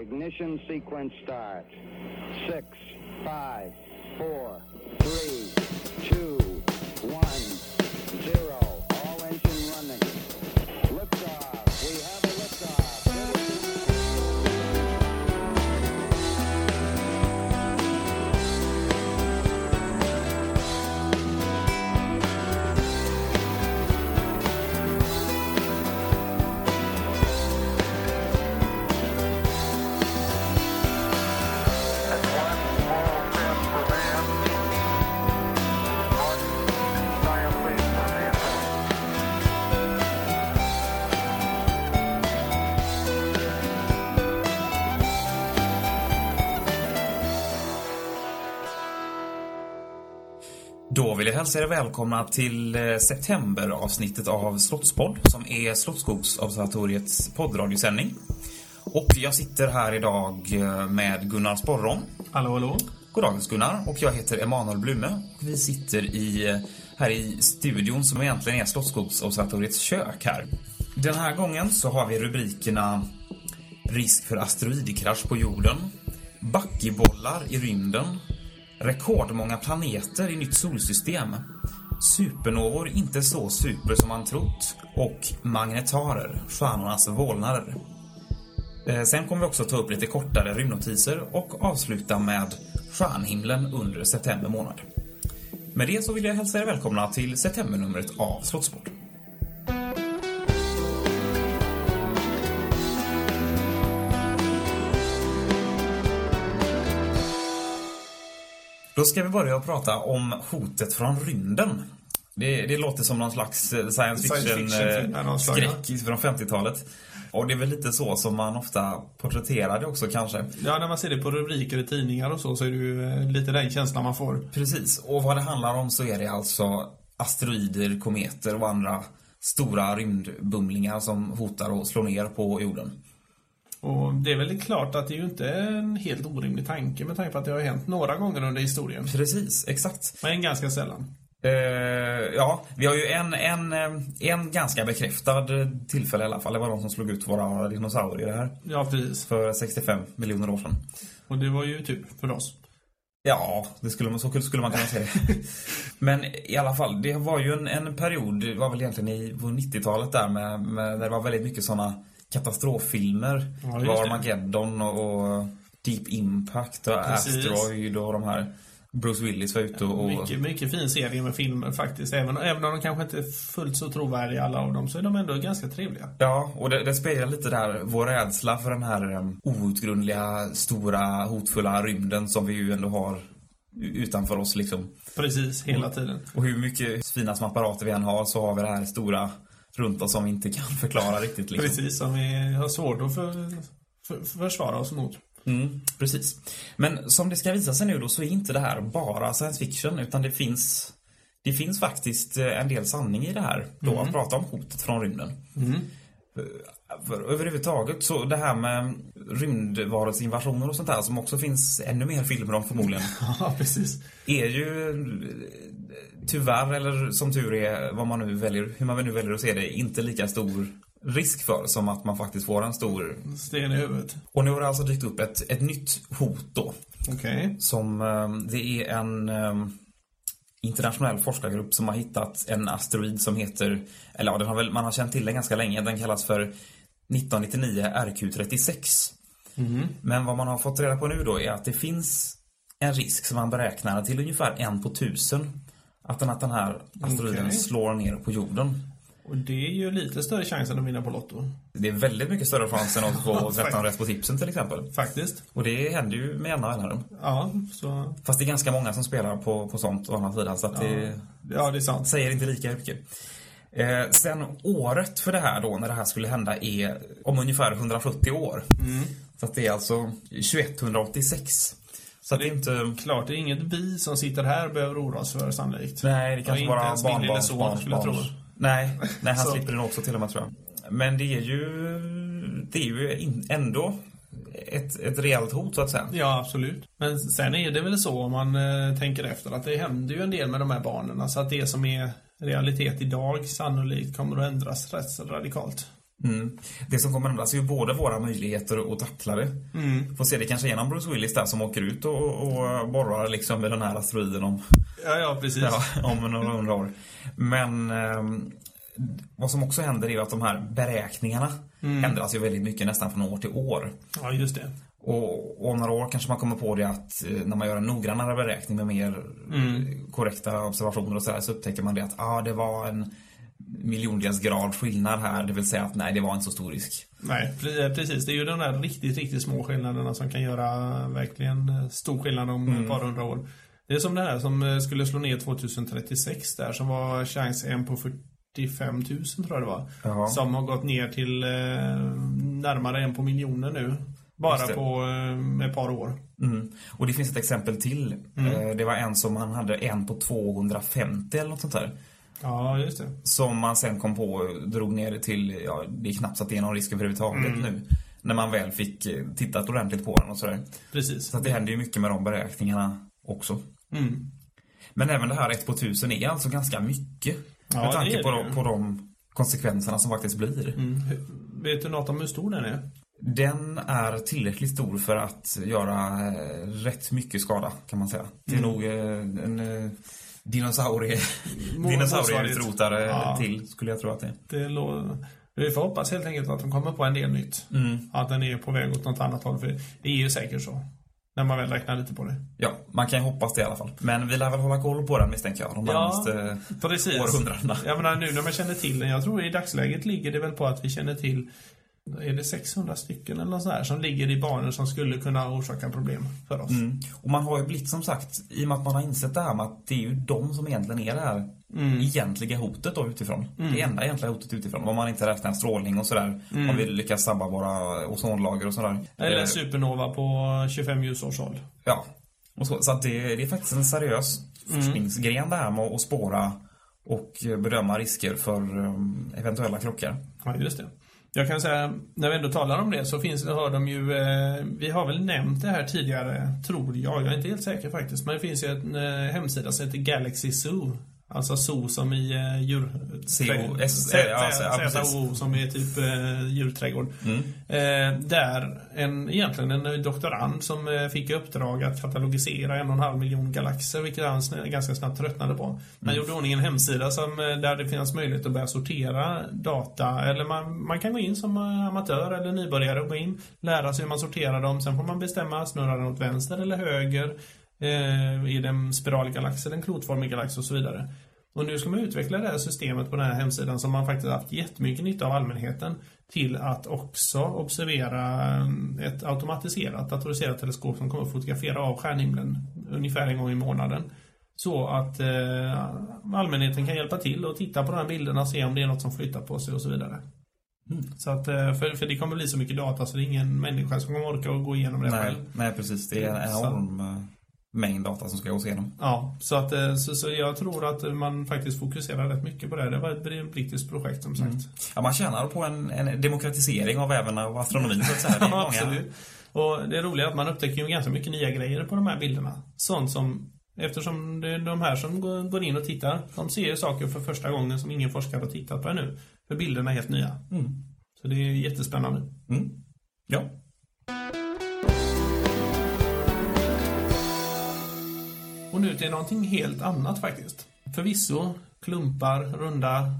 Ignition sequence start. Six, five, four, Då vill jag hälsa er välkomna till eh, septemberavsnittet av Slottspodd som är Slottsskogsobservatoriets poddradiosändning. Och jag sitter här idag eh, med Gunnar Sporron. Hallå, hallå. Goddagens Gunnar. Och jag heter Emanuel Blume. Och vi sitter i, eh, här i studion som egentligen är Slottsskogsobservatoriets kök här. Den här gången så har vi rubrikerna Risk för asteroidkrasch på jorden, Buckybollar i rymden, Rekordmånga planeter i nytt solsystem, Supernovor inte så super som man trott och Magnetarer, stjärnornas vålnader. Eh, sen kommer vi också ta upp lite kortare rymdnotiser och avsluta med stjärnhimlen under september månad. Med det så vill jag hälsa er välkomna till septembernumret av Slottssport. Då ska vi börja prata om hotet från rymden. Det, det låter som någon slags eh, science Science fiction, eh, skräck från 50-talet. Och det är väl lite så som man ofta porträtterar det också kanske. Ja, när man ser det på rubriker i tidningar och så, så är det ju eh, lite den känslan man får. Precis, och vad det handlar om så är det alltså asteroider, kometer och andra stora rymdbumlingar som hotar att slå ner på jorden. Och det är väl klart att det är ju inte en helt orimlig tanke med tanke på att det har hänt några gånger under historien. Precis, exakt. Men ganska sällan. Eh, ja, vi har ju en, en, eh, en ganska bekräftad tillfälle i alla fall. Det var de som slog ut våra dinosaurier här Ja, precis. för 65 miljoner år sedan. Och det var ju tur för oss. Ja, det skulle man, så skulle man kunna säga. Men i alla fall, det var ju en, en period, det var väl egentligen i på 90-talet där med, med, där det var väldigt mycket sådana katastroffilmer. Ja, var. Armageddon och, Deep Impact och Precis. Asteroid och de här. Bruce Willis var ute och... Mycket, mycket fin serie med filmer faktiskt. Även, även om de kanske inte är fullt så trovärdiga alla av dem, så är de ändå ganska trevliga. Ja, och det, det speglar lite där vår rädsla för den här um, outgrundliga, stora, hotfulla rymden som vi ju ändå har utanför oss liksom. Precis, hela tiden. Och hur mycket fina små apparater vi än har så har vi det här stora runt oss som vi inte kan förklara riktigt. Liksom. Precis, som vi har svårt att för, för, försvara oss mot. Mm, precis. Men som det ska visa sig nu då så är inte det här bara science fiction utan det finns det finns faktiskt eh, en del sanning i det här då att prata om hotet från rymden. Eh, För överhuvudtaget så det här med rymdvarelseinvasioner och sånt där som också finns ännu mer filmer om förmodligen Ja, precis. är ju eh, tyvärr eller som tur är vad man nu väljer, hur man nu väljer att se det, inte lika stor risk för som att man faktiskt får en stor Sten i huvudet. och nu har det alltså dykt upp ett, ett nytt hot då. Okej. Som, eh, det är en eh, internationell forskargrupp som har hittat en asteroid som heter, eller ja, den har väl, man har känt till den ganska länge. Den kallas för 1999 RQ36. Men vad man har fått reda på nu då är att det finns en risk som man beräknar till ungefär en på tusen. Att den, att den här asteroiden Okej. slår ner på jorden. Och det är ju lite större chans än att vinna på Lotto. Det är väldigt mycket större chans än att få 13 rätt på tipsen till exempel. Faktiskt. Och det händer ju med jämna mellanrum. Ja, så... Fast det är ganska många som spelar på, på sånt å andra sidan så att det Ja, det är sant. säger inte lika mycket. Eh, sen året för det här då, när det här skulle hända, är om ungefär 170 år. Så att det är alltså 2186. Så det är inte... Klart, det är inget vi som sitter här behöver oroa oss för sannolikt. Nej, det kanske bara barnbarns barn, tro. Nej, nej han slipper det nog också till och med tror jag. Men det är ju, det är ju in, ändå ett, ett rejält hot så att säga. Ja, absolut. Men sen är det väl så om man eh, tänker efter att det händer ju en del med de här barnen. Så att det som är realitet idag sannolikt kommer att ändras rätt radikalt. Mm. Det som kommer ändras är ju både våra möjligheter att tackla det. Mm. Får se det kanske genom Bruce Willis där som åker ut och, och borrar liksom med den här asteroiden om, Ja, ja precis. ja, om några hundra år. Men ehm, vad som också händer är ju att de här beräkningarna ändras ju väldigt mycket nästan från år till år. Ja, just det. Och, och om några år kanske man kommer på det att eh, när man gör en noggrannare beräkning med mer eh, korrekta observationer och sådär så upptäcker man det att ah, det var en miljondels grad skillnad här. Det vill säga att nej, det var inte så stor risk. Nej, pre- precis. Det är ju de där riktigt, riktigt små skillnaderna som kan göra verkligen eh, stor skillnad om ett par hundra år. Det är som det här som eh, skulle slå ner 2036 där, som var chans en på 45 000 tror jag det var. Jaha. Som har gått ner till eh, närmare en på miljoner nu. Bara på eh, ett par år. Mm. Och det finns ett exempel till. Eh, Det var en som man hade en på 250 eller något sånt där. Ja, just det. Som man sen kom på och drog ner det till, ja, det är knappt så att det är någon risk överhuvudtaget nu. När man väl fick eh, tittat ordentligt på den och sådär. Precis. Så att det händer ju mycket med de beräkningarna också. Mm. Men även det här 1 på 1000 är alltså ganska mycket. Ja, med det tanke på, det de, ju. på de konsekvenserna som faktiskt blir. Mm. Vet du något om hur stor den är? Den är tillräckligt stor för att göra eh, rätt mycket skada kan man säga. Det är Mm. nog eh, en dinosaurie, Mo- dinosaurieutrotare Ja. till skulle jag tro att det är. Det lå- vi får hoppas helt enkelt att de kommer på en del nytt. Mm. Att den är på väg åt något annat håll. För det är ju säkert så. När man väl räknar lite på det. Ja, man kan ju hoppas det i alla fall. Men vi lär väl hålla koll på den misstänker jag de Ja, närmaste Precis. århundradena. Jag menar nu när man känner till den. Jag tror i dagsläget ligger det väl på att vi känner till är det 600 stycken eller något sånt här som ligger i banor som skulle kunna orsaka problem för oss. Mm. Och man har ju blivit som sagt, i och med att man har insett det här med att det är ju de som egentligen är det här Mm. egentliga hotet då utifrån. Det enda egentliga hotet utifrån. Om man inte räknar strålning och sådär. Om vi lyckas sabba våra ozonlager och sådär. Eller Eh, supernova på 25 ljusårshåll. Ja. Och så, så att det, det är faktiskt en seriös forskningsgren det här med att spåra och bedöma risker för um, eventuella krockar. Ja, just det. Jag kan säga, när vi ändå talar om det så finns, har de ju, eh, vi har väl nämnt det här tidigare, tror jag, jag är inte helt säker faktiskt, men det finns ju en eh, hemsida som heter Galaxy Zoo. Alltså zoo som i eh, djur... C-O- S- Z- ja, ja, precis. Z-O som är typ eh, djurträdgård. Mm. Eh, där en, egentligen en doktorand som eh, fick i uppdrag att katalogisera en och en halv miljon galaxer, vilket han ganska snabbt tröttnade på. Mm. Man gjorde ordning en hemsida som, eh, där det finns möjlighet att börja sortera data, eller man, man kan gå in som eh, amatör eller nybörjare och gå in, lära sig hur man sorterar dem, sen får man bestämma, snurrar den åt vänster eller höger, eh, är det en spiralgalax eller en klotformig galax och så vidare. Och nu ska man utveckla det här systemet på den här hemsidan som man faktiskt haft jättemycket nytta av allmänheten till att också observera eh, ett automatiserat, datoriserat teleskop som kommer att fotografera av stjärnhimlen ungefär en gång i månaden. Så att eh, allmänheten kan hjälpa till och titta på de här bilderna och se om det är något som flyttar på sig och så vidare. Så att, eh, för, för det kommer bli så mycket data så det är ingen människa som kommer orka att gå igenom det Nej, själv. nej, precis. Det är en enorm eh, mängd data som ska gås igenom. Ja, så, att, eh, så, så jag tror att man faktiskt fokuserar rätt mycket på det. Det var ett brittiskt projekt som sagt. Ja, man tjänar på en, en demokratisering av även av astronomin så att säga. Det är många... absolut. Och det roliga är att man upptäcker ju ganska mycket nya grejer på de här bilderna. Sånt som, eftersom det är de här som går in och tittar, de ser saker för första gången som ingen forskare har tittat på ännu. För bilderna är helt nya. Mm. Så det är jättespännande. Mm. Ja. Och nu till någonting helt annat faktiskt. Förvisso klumpar, runda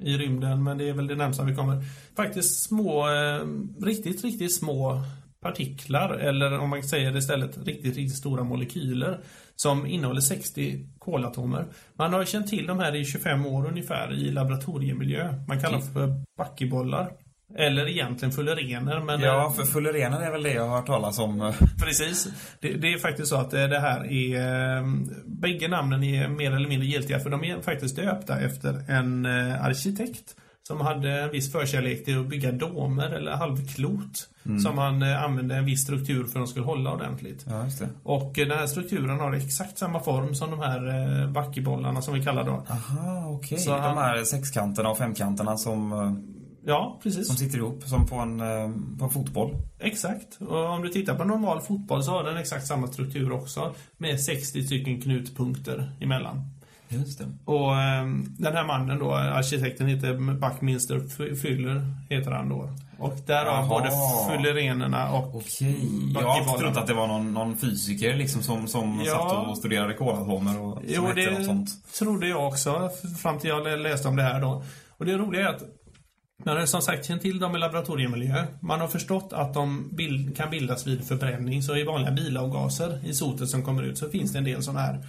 i rymden, men det är väl det närmsta vi kommer. Faktiskt små, eh, riktigt, riktigt små partiklar, eller om man säger det istället, riktigt, riktigt stora molekyler som innehåller 60 kolatomer. Man har känt till de här i 25 år ungefär i laboratoriemiljö. Man kallar dem för backebollar. Eller egentligen fullerener, men... Ja, för fullerenen är väl det jag har hört talas om. Precis. Det, det är faktiskt så att eh, det här är... eh, Bägge namnen är mer eller mindre giltiga för de är faktiskt döpta efter en eh, arkitekt som hade en viss förkärlek till att bygga domer eller halvklot. Som han använde en viss struktur för att de skulle hålla ordentligt. Ja. Och den här strukturen har exakt samma form som de här backebollarna som vi kallar då. Aha, okej. Så De han- här sexkanterna och femkanterna som, Ja, precis. som sitter ihop som på en, eh, på en fotboll. Exakt. Och om du tittar på normal fotboll så har den exakt samma struktur också. Med 60 stycken knutpunkter emellan. Just det. Och ehm, den här mannen då, arkitekten heter Buckminster F- Fyller, heter han då. Och därav Jaha. både fyllerenerna och Okej. Jag buckybollarna. att det var någon, någon fysiker liksom som, som Ja. satt och studerade kolatomer och som Jo, hette något det sånt. trodde jag också, fram till jag lä- läste om det här då. Och det roliga är att man har som sagt känt till dem i laboratoriemiljö. Man har förstått att de bild, kan bildas vid förbränning. Så i vanliga bilavgaser, i sotet som kommer ut, så finns det en del sådana här.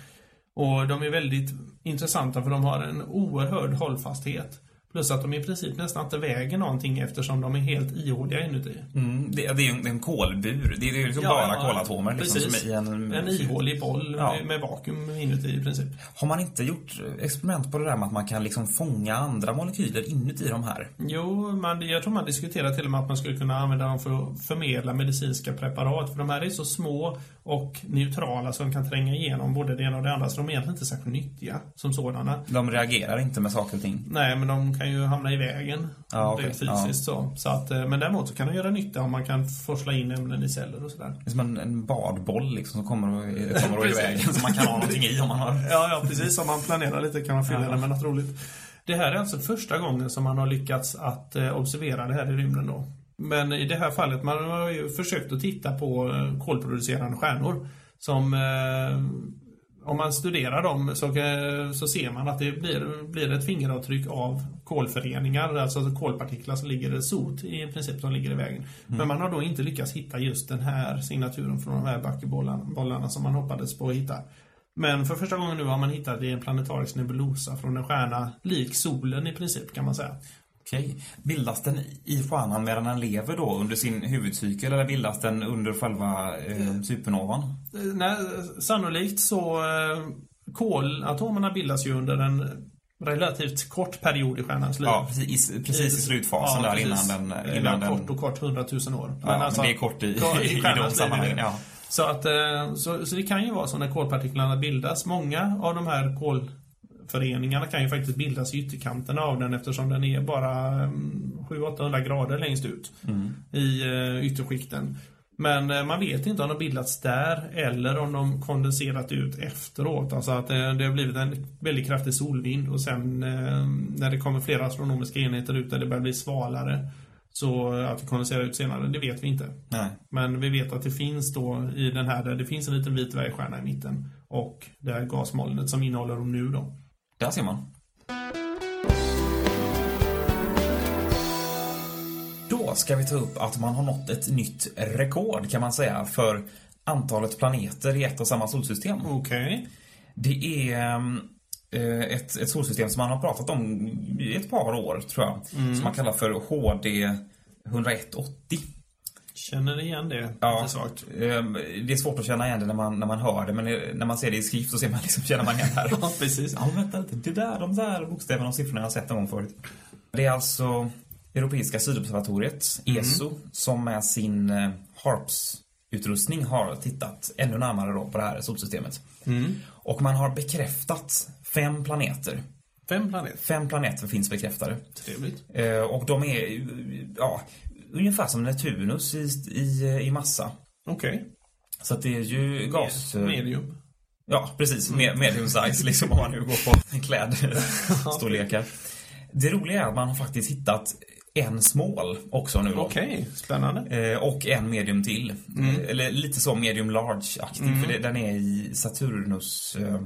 Och de är väldigt intressanta för de har en oerhörd hållfasthet. Plus att de i princip nästan inte väger någonting eftersom de är helt ihåliga inuti. Mm, det, det är en, en kolbur. Det är ju liksom bara kolatomer liksom, som är i en... en ihålig boll Ja. med, med vakuum inuti i princip. Har man inte gjort experiment på det där med att man kan liksom fånga andra molekyler inuti de här? Jo, man, jag tror man diskuterar till och med att man skulle kunna använda dem för att förmedla medicinska preparat. För de här är så små och neutrala så de kan tränga igenom både det ena och det andra. Så de är egentligen inte särskilt nyttiga som sådana. De reagerar inte med saker och ting. Nej, men de kan ju hamna i vägen. Ja, okej. Rent fysiskt så. så att, eh, men däremot så kan de göra nytta om man kan forsla in ämnen i celler och sådär. Det är som en, en badboll liksom som kommer och, kommer i vägen som man kan ha någonting i om man har... Ja, ja, precis. Om man planerar lite kan man fylla Ja. det med något roligt. Det här är alltså första gången som man har lyckats att eh, observera det här i rymden då. Men i det här fallet, man har ju försökt att titta på eh, kolproducerande stjärnor. Som, om man studerar dem så, eh, så ser man att det blir, blir ett fingeravtryck av kolföreningar, alltså kolpartiklar som ligger, sot i princip, som ligger i vägen. Men man har då inte lyckats hitta just den här signaturen från de här buckybollarna bollarna som man hoppades på att hitta. Men för första gången nu har man hittat i en planetarisk nebulosa från en stjärna lik solen i princip kan man säga. Okej. Bildas den i stjärnan medan den lever då under sin huvudcykel eller bildas den under själva eh, supernovan? Eh, Nej, sannolikt så eh, kolatomerna bildas ju under en relativt kort period i stjärnans liv. Ja, precis, i- precis i slutfasen där innan den... Innan ja, den kort och kort, hundratusen år. ja, men det är kort i, ja, i, i stjärnans de sammanhangen. Ja. Så, att, eh, så, så det kan ju vara så när kolpartiklarna bildas. Många av de här kolföreningarna kan ju faktiskt bildas i ytterkanterna av den eftersom den är bara mm, 700-800 grader längst ut i eh, ytterskikten. Men eh, man vet inte om de bildats där eller om de kondenserat ut efteråt. Alltså att eh, det har blivit en väldigt kraftig solvind och sen när det kommer flera astronomiska enheter ut där det börjar bli svalare så att det kondenserar ut senare, det vet vi inte. Nej. Men vi vet att det finns då i den här där det finns en liten vit dvärgstjärna i mitten och det här gasmolnet som innehåller dem nu då. Där ser man. Då ska vi ta upp att man har nått ett nytt rekord kan man säga för antalet planeter i ett och samma solsystem. Okej. Det är eh, ett, ett solsystem som man har pratat om i ett par år tror jag. Som man kallar för HD 10180. Känner igen det Ja, lite svagt. eh, det är svårt att känna igen det när man, när man hör det men eh, när man ser det i skrift så ser man liksom, känner man igen det här. Ja, precis. Ja, vänta lite. Det där, de där bokstäverna och siffrorna jag har sett någon gång förut. Det är alltså Europeiska sydobservatoriet, ESO, som med sin eh, HARPS-utrustning har tittat ännu närmare då på det här solsystemet. Och man har bekräftat fem planeter. Fem planeter. Fem planeter finns bekräftade. Trevligt. Eh, och de är, ja, ungefär som Neptunus i, i, i massa. Okej. Så att det är ju gas... Medium. Ja, precis. Med, medium size, liksom om man nu går på klädstorlekar. Det roliga är att man har faktiskt hittat en small också nu då. Okej, spännande. Eh, och en medium till. Eh, Eller lite så medium large-aktig, för det, den är i Saturnus, eh,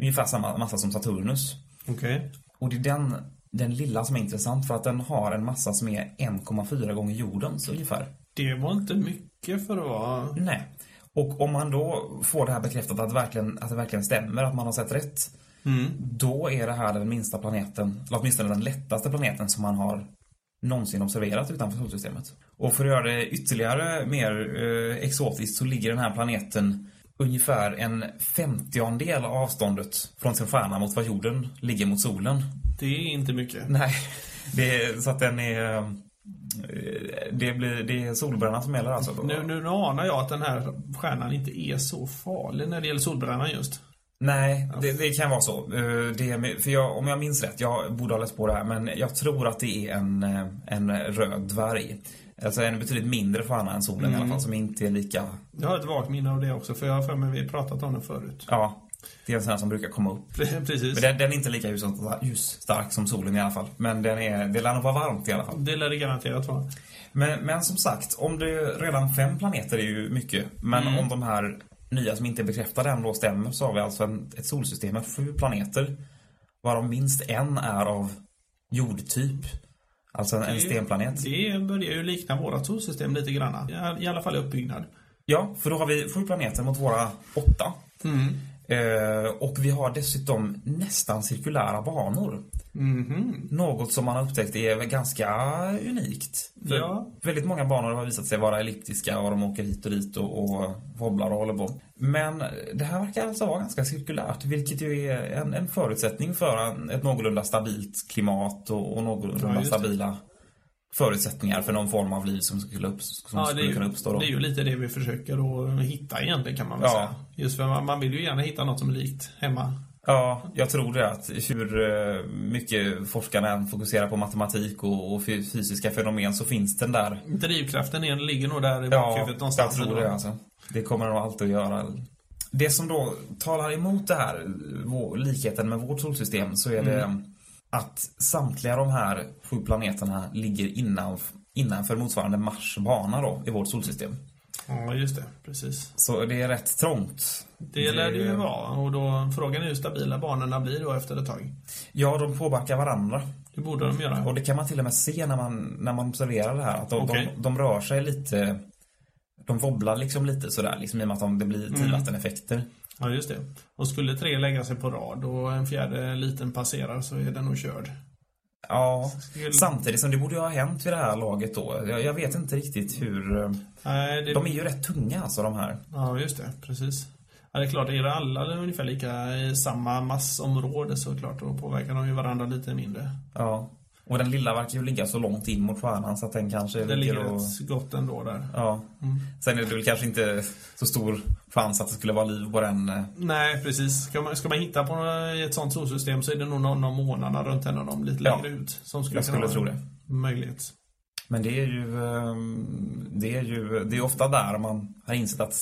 ungefär samma massa som Saturnus. Okej. Och det är den, den lilla som är intressant för att den har en massa som är 1,4 gånger jordens ungefär. Det var inte mycket för att vara... Nej. Och om man då får det här bekräftat att, det verkligen, att det verkligen stämmer, att man har sett rätt. Då är det här den minsta planeten, eller åtminstone den lättaste planeten som man har någonsin observerat utanför solsystemet. Och för att göra det ytterligare mer eh, exotiskt så ligger den här planeten ungefär en femtiondel av avståndet från sin stjärna mot vad jorden ligger mot solen. Det är inte mycket. Nej, det är, så att den är... eh, Det, blir, det är solbränna som gäller alltså. Nu, nu anar jag att den här stjärnan inte är så farlig när det gäller solbrännan just. Nej, det, det kan vara så. Eh, Det, för jag, om jag minns rätt, jag borde ha läst på det här, men jag tror att det är en, eh, en röd dvärg. Alltså en betydligt mindre stjärna än solen i alla fall, som inte är lika... Jag har ett vagt minne av det också, för jag har för mig vi pratat om det förut. Ja, Det är en sån här som brukar komma upp. Precis. Men den, den är inte lika ljus- ljusstark som solen i alla fall. Men den är, det lär nog vara varmt i alla fall. Det lär det garanterat vara. Men, men som sagt, om det redan fem planeter är ju mycket. Men Mm. om de här nya som inte är bekräftade än då stämmer så har vi alltså en, ett solsystem med sju planeter. Varav minst en är av jordtyp. Alltså en, en stenplanet. Det börjar ju likna vårat solsystem lite grann. I alla fall i uppbyggnad. Ja, för då har vi sju planeter mot våra åtta. Mm. Eh, och vi har dessutom nästan cirkulära banor. Mhm. Något som man har upptäckt är ganska unikt. Ja. Väldigt många banor har visat sig vara elliptiska och de åker hit och dit och, och wobblar och håller på. Men det här verkar alltså vara ganska cirkulärt, vilket ju är en, en förutsättning för en, ett någorlunda stabilt klimat och, och Ja, någorlunda det. stabila förutsättningar för någon form av liv som skulle, upp, som Ja, skulle är, kunna ju, uppstå. Då. det är ju lite det vi försöker att hitta egentligen kan man väl Ja. säga. Just för man, man vill ju gärna hitta något som är likt hemma. Ja, jag tror det. Att hur eh, mycket forskarna än fokuserar på matematik och, och fy- fysiska fenomen så finns den där. Drivkraften är, ligger nog där i Ja, bakhuvudet jag någonstans. tror ändå. det alltså. Det kommer de nog alltid att göra. Det som då talar emot det här, likheten med vårt solsystem, så är det att samtliga de här sju planeterna ligger innan, innanför motsvarande Mars bana då, i vårt solsystem. Ja, just det. Precis. Så det är rätt trångt. Det lär det ju vara. Och då, frågan är hur stabila banorna blir då efter ett tag. Ja, de påverkar varandra. Det borde de göra. Och det kan man till och med se när man, när man observerar det här. Att de, Okej. de, de rör sig lite... De wobblar liksom lite sådär, liksom i och med att de, det blir tidvatteneffekter. Ja, just det. Och skulle tre lägga sig på rad och en fjärde liten passerar så är den nog körd. Ja, Skulle- samtidigt som det borde ju ha hänt vid det här laget då. Jag, jag vet inte riktigt hur... eh, Nej, det... De är ju rätt tunga alltså de här. Ja, just det. Precis. Ja, det är klart, är det alla ungefär lika i samma massområde så klart, då påverkar de ju varandra lite mindre. Ja. Och den lilla verkar ju ligga så långt in mot stjärnan så att den kanske Det ligger och... rätt gott ändå där. Ja. Sen är det väl kanske inte så stor chans att det skulle vara liv på den. eh, Nej, precis. Ska man, ska man hitta på ett sånt solsystem så är det nog någon av månaderna runt en av dem lite Ja. längre ut. Som skulle Jag skulle kunna tro det. möjlighet. Men det är ju... ehm, Det är ju... Det är ofta där man har insett att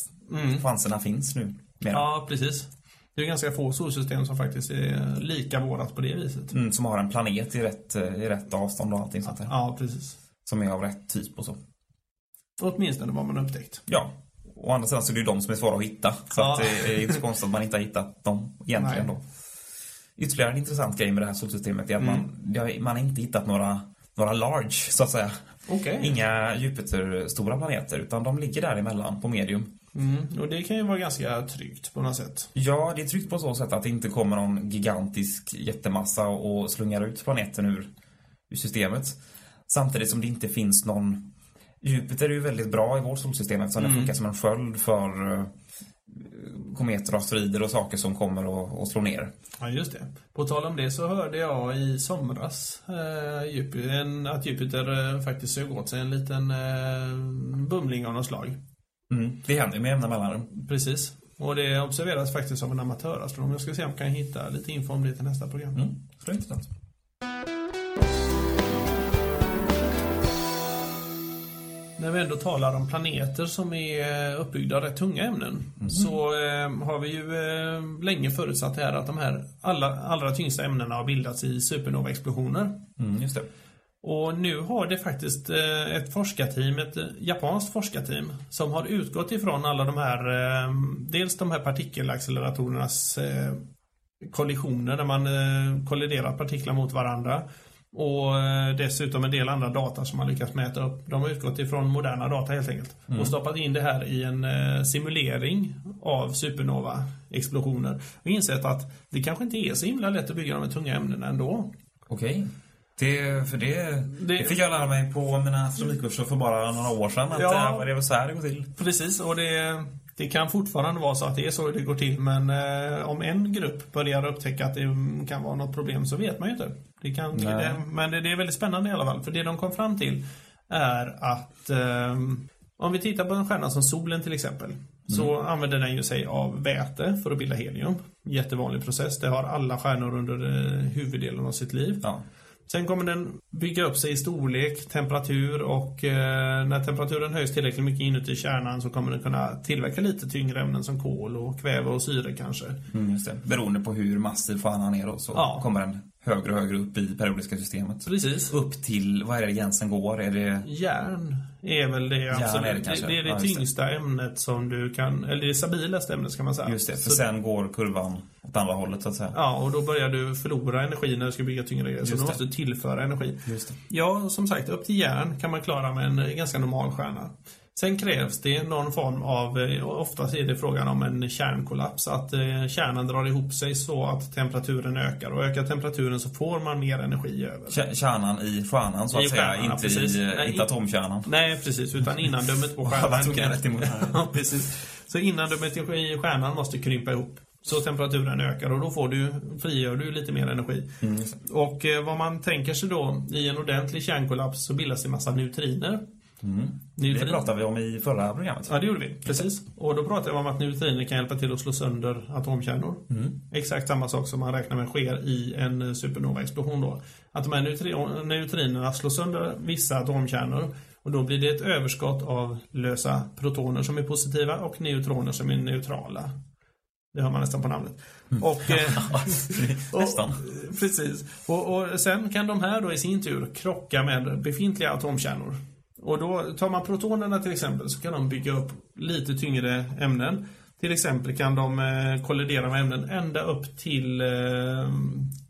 chanserna finns nu. Mer. Ja, precis. Det är ganska få solsystem som faktiskt är lika vårat på det viset. Mm, som har en planet i rätt, eh, i rätt avstånd och allting sånt där. Ja, precis. Som är av rätt typ och så. Åtminstone vad man upptäckt. Ja. Å andra sidan så är det ju de som är svåra att hitta. Så Ja. att det är inte så konstigt att man inte har hittat dem egentligen Nej. då. Ytterligare en intressant grej med det här solsystemet är att Mm. man, man har inte hittat några, några large, så att säga. Okej. Inga Jupiter-stora planeter, utan de ligger däremellan på medium. Mm. Och det kan ju vara ganska tryggt på något sätt. Ja, det är tryggt på så sätt att det inte kommer någon gigantisk jättemassa och slungar ut planeten ur, ur systemet. Samtidigt som det inte finns någon... Jupiter är ju väldigt bra i vårt solsystem eftersom den funkar som en sköld för eh, kometer och asteroider och saker som kommer och, och slår ner. Ja, just det. På tal om det så hörde jag i somras eh, Jupiter, en, att Jupiter eh, faktiskt sög åt sig en liten eh, bumling av något slag. Mm, det händer med jämna mellanrum. Precis. Och det observeras faktiskt av en amatörastronom. Jag ska se om jag kan hitta lite info om det till nästa program. Mm, så intressant. När vi ändå talar om planeter som är uppbyggda av rätt tunga ämnen så eh, har vi ju eh, länge förutsatt här att de här alla, allra tyngsta ämnena har bildats i supernova-explosioner. Mm, just det. Och nu har det faktiskt eh, ett forskarteam, ett eh, japanskt forskarteam som har utgått ifrån alla de här, eh, dels de här partikelacceleratorernas kollisioner där man kolliderar partiklar mot varandra och dessutom en del andra data som man lyckats mäta upp. De har utgått ifrån moderna data helt enkelt och stoppat in det här i en simulering av supernova-explosioner och insett att det kanske inte är så himla lätt att bygga de här tunga ämnena ändå. Okej. Det, för det, det... Det- fick jag lära mig på mina astronomikurser för bara några år sedan. Att Ja. ja. det var så här det går till. Precis, och det, det kan fortfarande vara så att det är så det går till men eh, om en grupp börjar upptäcka att det kan vara något problem så vet man ju inte. Det kan, det, men det, det är väldigt spännande i alla fall, för det de kom fram till är att eh, om vi tittar på en stjärna som solen till exempel så använder den ju sig av väte för att bilda helium. Jättevanlig process, det har alla stjärnor under eh, huvuddelen av sitt liv. Ja. Sen kommer den bygga upp sig i storlek, temperatur och eh, när temperaturen höjs tillräckligt mycket inuti kärnan så kommer den kunna tillverka lite tyngre ämnen som kol och kväve och syre kanske. Mm. Beroende på hur massiv fanan är då, så Ja. kommer den högre och högre upp i periodiska systemet. Precis. Upp till, vad är det gränsen går? Är det... Järn är väl det absolut. är det kanske. det, är det Ja, just det. tyngsta ämnet som du kan, eller det stabilaste ämnet ska man säga. Just det, för Så- sen går kurvan åt andra hållet så att säga. Ja, och då börjar du förlora energi när du ska bygga tyngre grejer. Så du det. måste tillföra energi. Just det. Ja, som sagt, upp till järn kan man klara med en ganska normal stjärna. Sen krävs det någon form av, eh, oftast är det frågan om en kärnkollaps, att eh, kärnan drar ihop sig så att temperaturen ökar. Och ökar temperaturen så får man mer energi över. Kär- Kärnan i stjärnan så att I säga, stjärnan, inte, precis. i, Nej, inte i- atomkärnan. Nej, precis, utan innandömet på stjärnan. ja, precis. Så innandömet i stjärnan måste krympa ihop. Så temperaturen ökar och då får du, frigör du lite mer energi. Mm. Och eh, vad man tänker sig då, i en ordentlig kärnkollaps så bildas det massa neutriner. Det Neutrin- pratade vi om i förra programmet. Ja, det gjorde vi. Precis. Och då pratade vi om att neutriner kan hjälpa till att slå sönder atomkärnor. Exakt samma sak som man räknar med sker i en supernova-explosion då. Att de här neutri- neutrinerna slår sönder vissa atomkärnor och då blir det ett överskott av lösa protoner som är positiva och neutroner som är neutrala. Det hör man nästan på namnet. Och, eh, och, Nästan. Precis. Och, och sen kan de här då i sin tur krocka med befintliga atomkärnor. Och då tar man protonerna till exempel så kan de bygga upp lite tyngre ämnen. Till exempel kan de eh, kollidera med ämnen ända upp till, eh,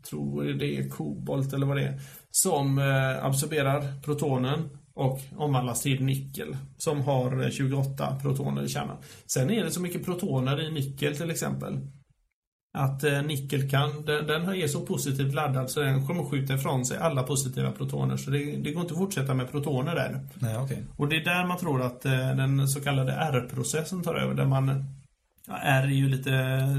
tror det är kobolt eller vad det är, som eh, absorberar protonen och omvandlas till nickel som har eh, 28 protoner i kärnan. Sen är det så mycket protoner i nickel till exempel att eh, nickel kan, den, den är så positivt laddad så den kommer skjuta ifrån sig alla positiva protoner. Så det, det går inte att fortsätta med protoner där. Nej, okej. Och det är där man tror att eh, den så kallade R-processen tar över. Där man, ja, R är ju lite...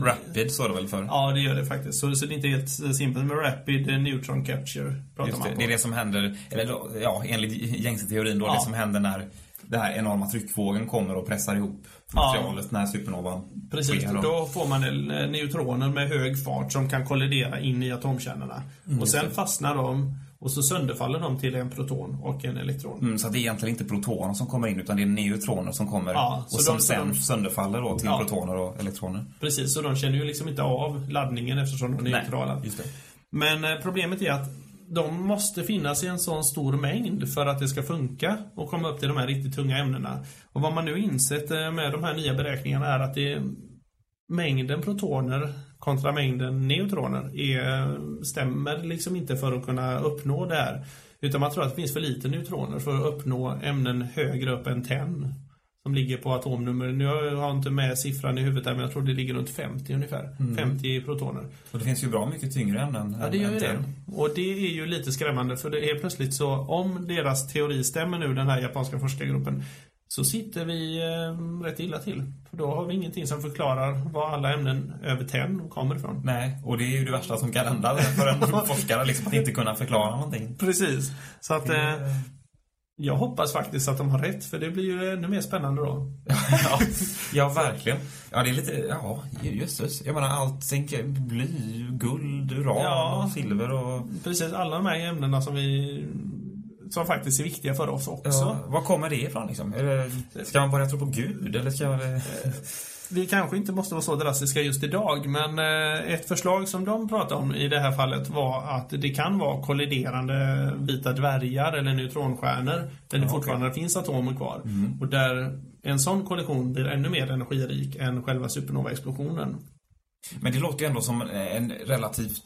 Rapid står det väl för? Ja, det gör det faktiskt. Så, så det är inte helt simpelt med Rapid Neutron Capture. Pratar Just man det, på. det är det som händer, eller ja, enligt gängse teorin då, Ja. det som händer när den här enorma tryckvågen kommer och pressar ihop Ja. materialet när supernovan Precis, sker. Då. får man eh, neutroner med hög fart som kan kollidera in i atomkärnorna. och sen fastnar de och så sönderfaller de till en proton och en elektron. Mm, så det är egentligen inte protoner som kommer in utan det är neutroner som kommer Ja, och som de- sen de- sönderfaller då till Ja. protoner och elektroner. Precis, så de känner ju liksom inte av laddningen eftersom de är neutrala. Men eh, problemet är att de måste finnas i en sån stor mängd för att det ska funka och komma upp till de här riktigt tunga ämnena. Och vad man nu insett med de här nya beräkningarna är att det mängden protoner kontra mängden neutroner är, stämmer liksom inte för att kunna uppnå det här. Utan man tror att det finns för lite neutroner för att uppnå ämnen högre upp än 10. Som ligger på atomnummer. Nu har jag inte med siffran i huvudet där, men jag tror det ligger runt 50 ungefär. 50 protoner. Och det finns ju bra mycket tyngre ämnen. Ja, det gör ju det. Och det är ju lite skrämmande för det är plötsligt så, om deras teori stämmer nu, den här japanska forskargruppen, så sitter vi eh, rätt illa till. För då har vi ingenting som förklarar var alla ämnen över 10 kommer ifrån. Nej, och det är ju det värsta som kan hända för en forskare, liksom att inte kunna förklara någonting. Precis. Så att eh, jag hoppas faktiskt att de har rätt, för det blir ju ännu mer spännande då. ja, ja, verkligen. Ja, det är lite, ja, jösses. Jag menar allting, bly, guld, uran, Ja. och silver och... Precis, alla de här ämnena som vi som faktiskt är viktiga för oss också. Ja, var kommer det ifrån liksom? Ska man börja tro på Gud eller ska man... Vi kanske inte måste vara så drastiska just idag, men eh, ett förslag som de pratade om i det här fallet var att det kan vara kolliderande vita dvärgar eller neutronstjärnor där det fortfarande finns atomer kvar. Och där en sån kollision blir ännu mer energirik än själva supernova-explosionen. Men det låter ju ändå som en relativt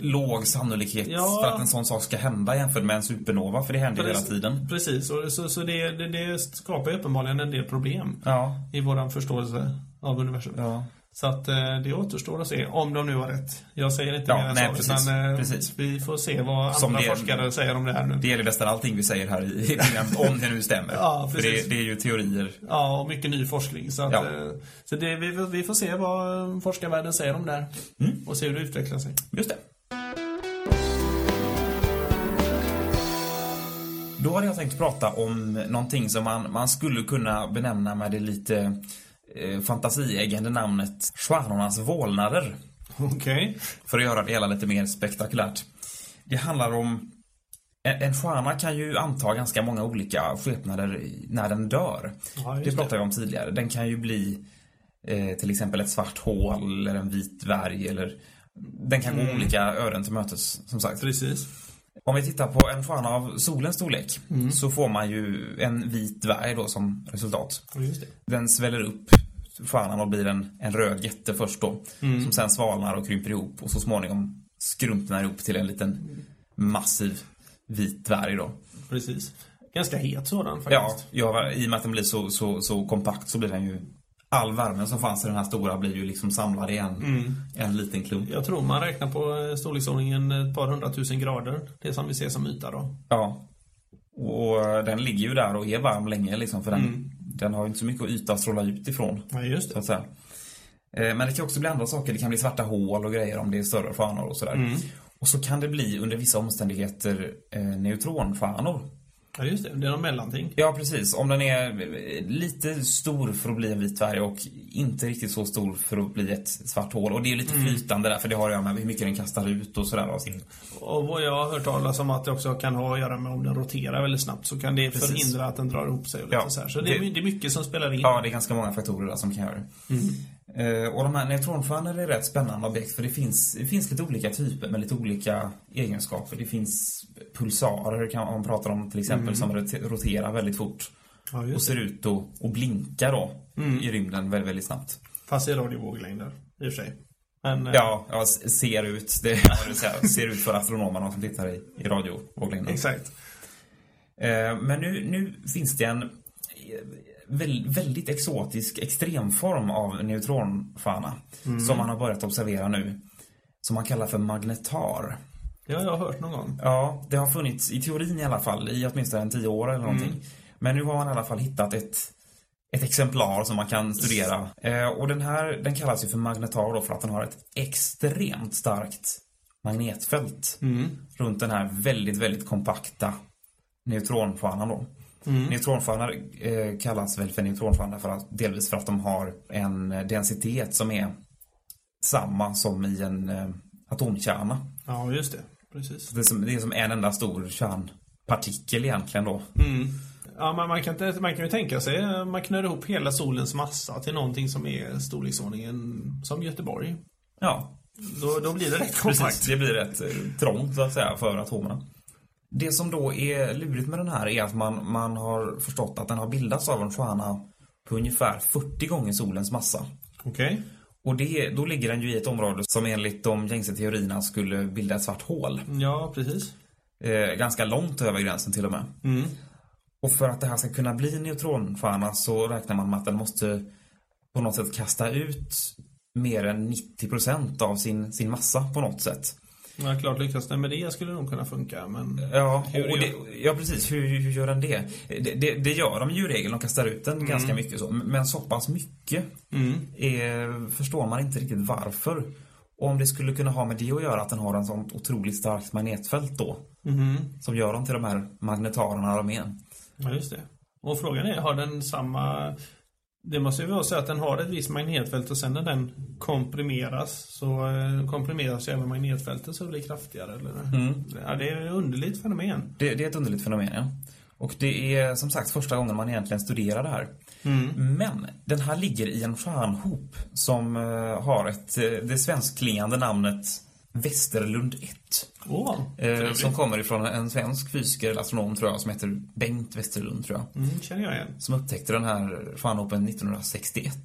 låg sannolikhet Ja. för att en sån sak ska hända jämfört med en supernova, för det händer ju hela Precis. tiden. Precis, och så, så det, det, det skapar ju uppenbarligen en del problem Ja. i våran förståelse av universum. Ja. Så att eh, det återstår att se om de nu har rätt. Jag säger inte Ja, mer än nej, så, precis, utan eh, precis. vi får se vad Som andra det- forskare säger om det här nu. Det gäller nästan allting vi säger här i i programmet, om det nu stämmer. Ja, för precis. det, det är ju teorier. Ja, och mycket ny forskning. Så, att, Ja. eh, så det, vi, vi får se vad forskarvärlden säger om det här. Mm. Och se hur det utvecklar sig. Just det. Då hade jag tänkt prata om någonting som man, man skulle kunna benämna med det lite eh, fantasieggande namnet Stjärnornas vålnader. Okej. För att göra det hela lite mer spektakulärt. Det handlar om... En, en stjärna kan ju anta ganska många olika skepnader när den dör. Ja, det. pratade jag om tidigare. Den kan ju bli eh, till exempel ett svart hål eller en vit dvärg eller... Den kan Mm. gå olika öden till mötes, som sagt. Precis. Om vi tittar på en stjärna av solens storlek så får man ju en vit dvärg då som resultat. Ja, just det. Den sväller upp stjärnan och blir en, en röd jätte först då. Som sen svalnar och krymper ihop och så småningom skrumpnar ihop till en liten massiv vit dvärg då. Precis. Ganska het sådan Ja, faktiskt. ja, i och med att den blir så, så, så kompakt så blir den ju All värmen som fanns i den här stora blir ju liksom samlad i en, en liten klump. Jag tror man räknar på eh, storleksordningen ett par hundratusen grader. Det som vi ser som yta då. Ja. Och den ligger ju där och är varm länge liksom för den, den har ju inte så mycket yta att stråla ut ifrån. Ja, just Så det. att säga. Eh, Men det kan också bli andra saker. Det kan bli svarta hål och grejer om det är större stjärnor och sådär. Och så kan det bli under vissa omständigheter eh, neutronstjärnor. Ja, just det. Det är någon mellanting. Ja, precis. Om den är lite stor för att bli en vit dvärg och inte riktigt så stor för att bli ett svart hål. Och det är lite flytande där, för det har att göra med hur mycket den kastar ut och sådär. Alltså. Och vad jag har hört talas om att det också kan ha att göra med om den roterar väldigt snabbt så kan det Precis. förhindra att den drar ihop sig och lite Ja, så här. Så det, är, det- är mycket som spelar in. Ja, det är ganska många faktorer där som kan göra det. Eh, och de här neutronstjärnor är rätt spännande objekt för det finns, det finns lite olika typer med lite olika egenskaper. Det finns pulsarer kan man prata om till exempel som rot- roterar väldigt fort Ja, och ser ut att att blinka då i rymden väldigt, väldigt snabbt. Fast i radiovåglängder, i och för sig. Men, eh, Ja, ja ser ut. Det säga, ser ut för astronomerna som tittar i, i radiovåglängden. Exakt. Eh, Men nu, nu finns det en eh, väldigt exotisk extremform av neutronstjärna som man har börjat observera nu. Som man kallar för magnetar. Det har jag hört någon gång. Ja, det har funnits i teorin i alla fall i åtminstone en tio år eller någonting. Men nu har man i alla fall hittat ett, ett exemplar som man kan studera. Eh, och den här, den kallas ju för magnetar då för att den har ett extremt starkt magnetfält runt den här väldigt, väldigt kompakta neutronstjärnan då. Neutronstjärnor eh, kallas väl för neutronstjärnor för att, delvis för att de har en eh, densitet som är samma som i en eh, atomkärna. Ja, just det. Precis. Det är, som, det är som en enda stor kärnpartikel egentligen då. Ja, men man kan, inte, man kan ju tänka sig, eh, man knör ihop hela solens massa till någonting som är storleksordningen som Göteborg. Ja, Då, då blir det rätt kompakt. precis. Det blir rätt eh, trångt så att säga för atomerna. Det som då är lurigt med den här är att man, man har förstått att den har bildats av en stjärna på ungefär 40 gånger solens massa. Okej. Och det, då ligger den ju i ett område som enligt de gängse teorierna skulle bilda ett svart hål. Ja, precis. Eh, ganska långt över gränsen till och med. Och för att det här ska kunna bli en neutronstjärna så räknar man med att den måste på något sätt kasta ut mer än 90% av sin, sin massa på något sätt. Ja, klart lyckas den med det skulle nog kunna funka, men... Ja, och det, ja precis. Hur, hur gör den det? det? Det, det gör de ju i regel. De kastar ut den ganska mycket så. Men så pass mycket är, förstår man inte riktigt varför. Och om det skulle kunna ha med det att göra att den har en sånt otroligt starkt magnetfält då. Som gör dem till de här magnetarerna de är. Ja, just det. Och frågan är, har den samma... Det måste ju vara så att den har ett visst magnetfält och sen när den komprimeras så eh, komprimeras ju även magnetfältet så det blir kraftigare, eller? Ja, det är ett underligt fenomen. Det, det är ett underligt fenomen, ja. Och det är som sagt första gången man egentligen studerar det här. Men den här ligger i en stjärnhop som eh, har ett, eh, det svenskklingande namnet Västerlund 1. Åh, Eh, som kommer ifrån en svensk fysiker eller astronom tror jag som heter Bengt Westerlund tror jag. Mm, känner jag igen. Som upptäckte den här stjärnhopen 1961.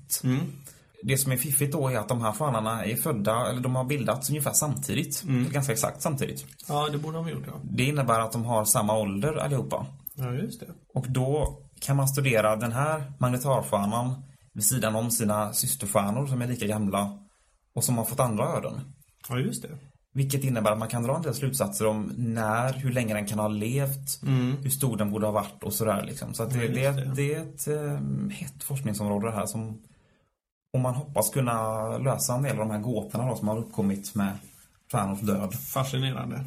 Det som är fiffigt då är att de här stjärnorna är födda, eller de har bildats ungefär samtidigt. Ganska exakt samtidigt. Ja, det borde de ha gjort, ja. Det innebär att de har samma ålder allihopa. Ja, just det. Och då kan man studera den här magnetarstjärnan vid sidan om sina systerstjärnor som är lika gamla och som har fått andra öden. Ja, just det. Vilket innebär att man kan dra en del slutsatser om när, hur länge den kan ha levt, hur stor den borde ha varit och sådär liksom. Så att det, Ja, det, det. det är ett eh, hett forskningsområde det här som och man hoppas kunna lösa en del av de här gåtorna då som har uppkommit med stjärnors död. Fascinerande.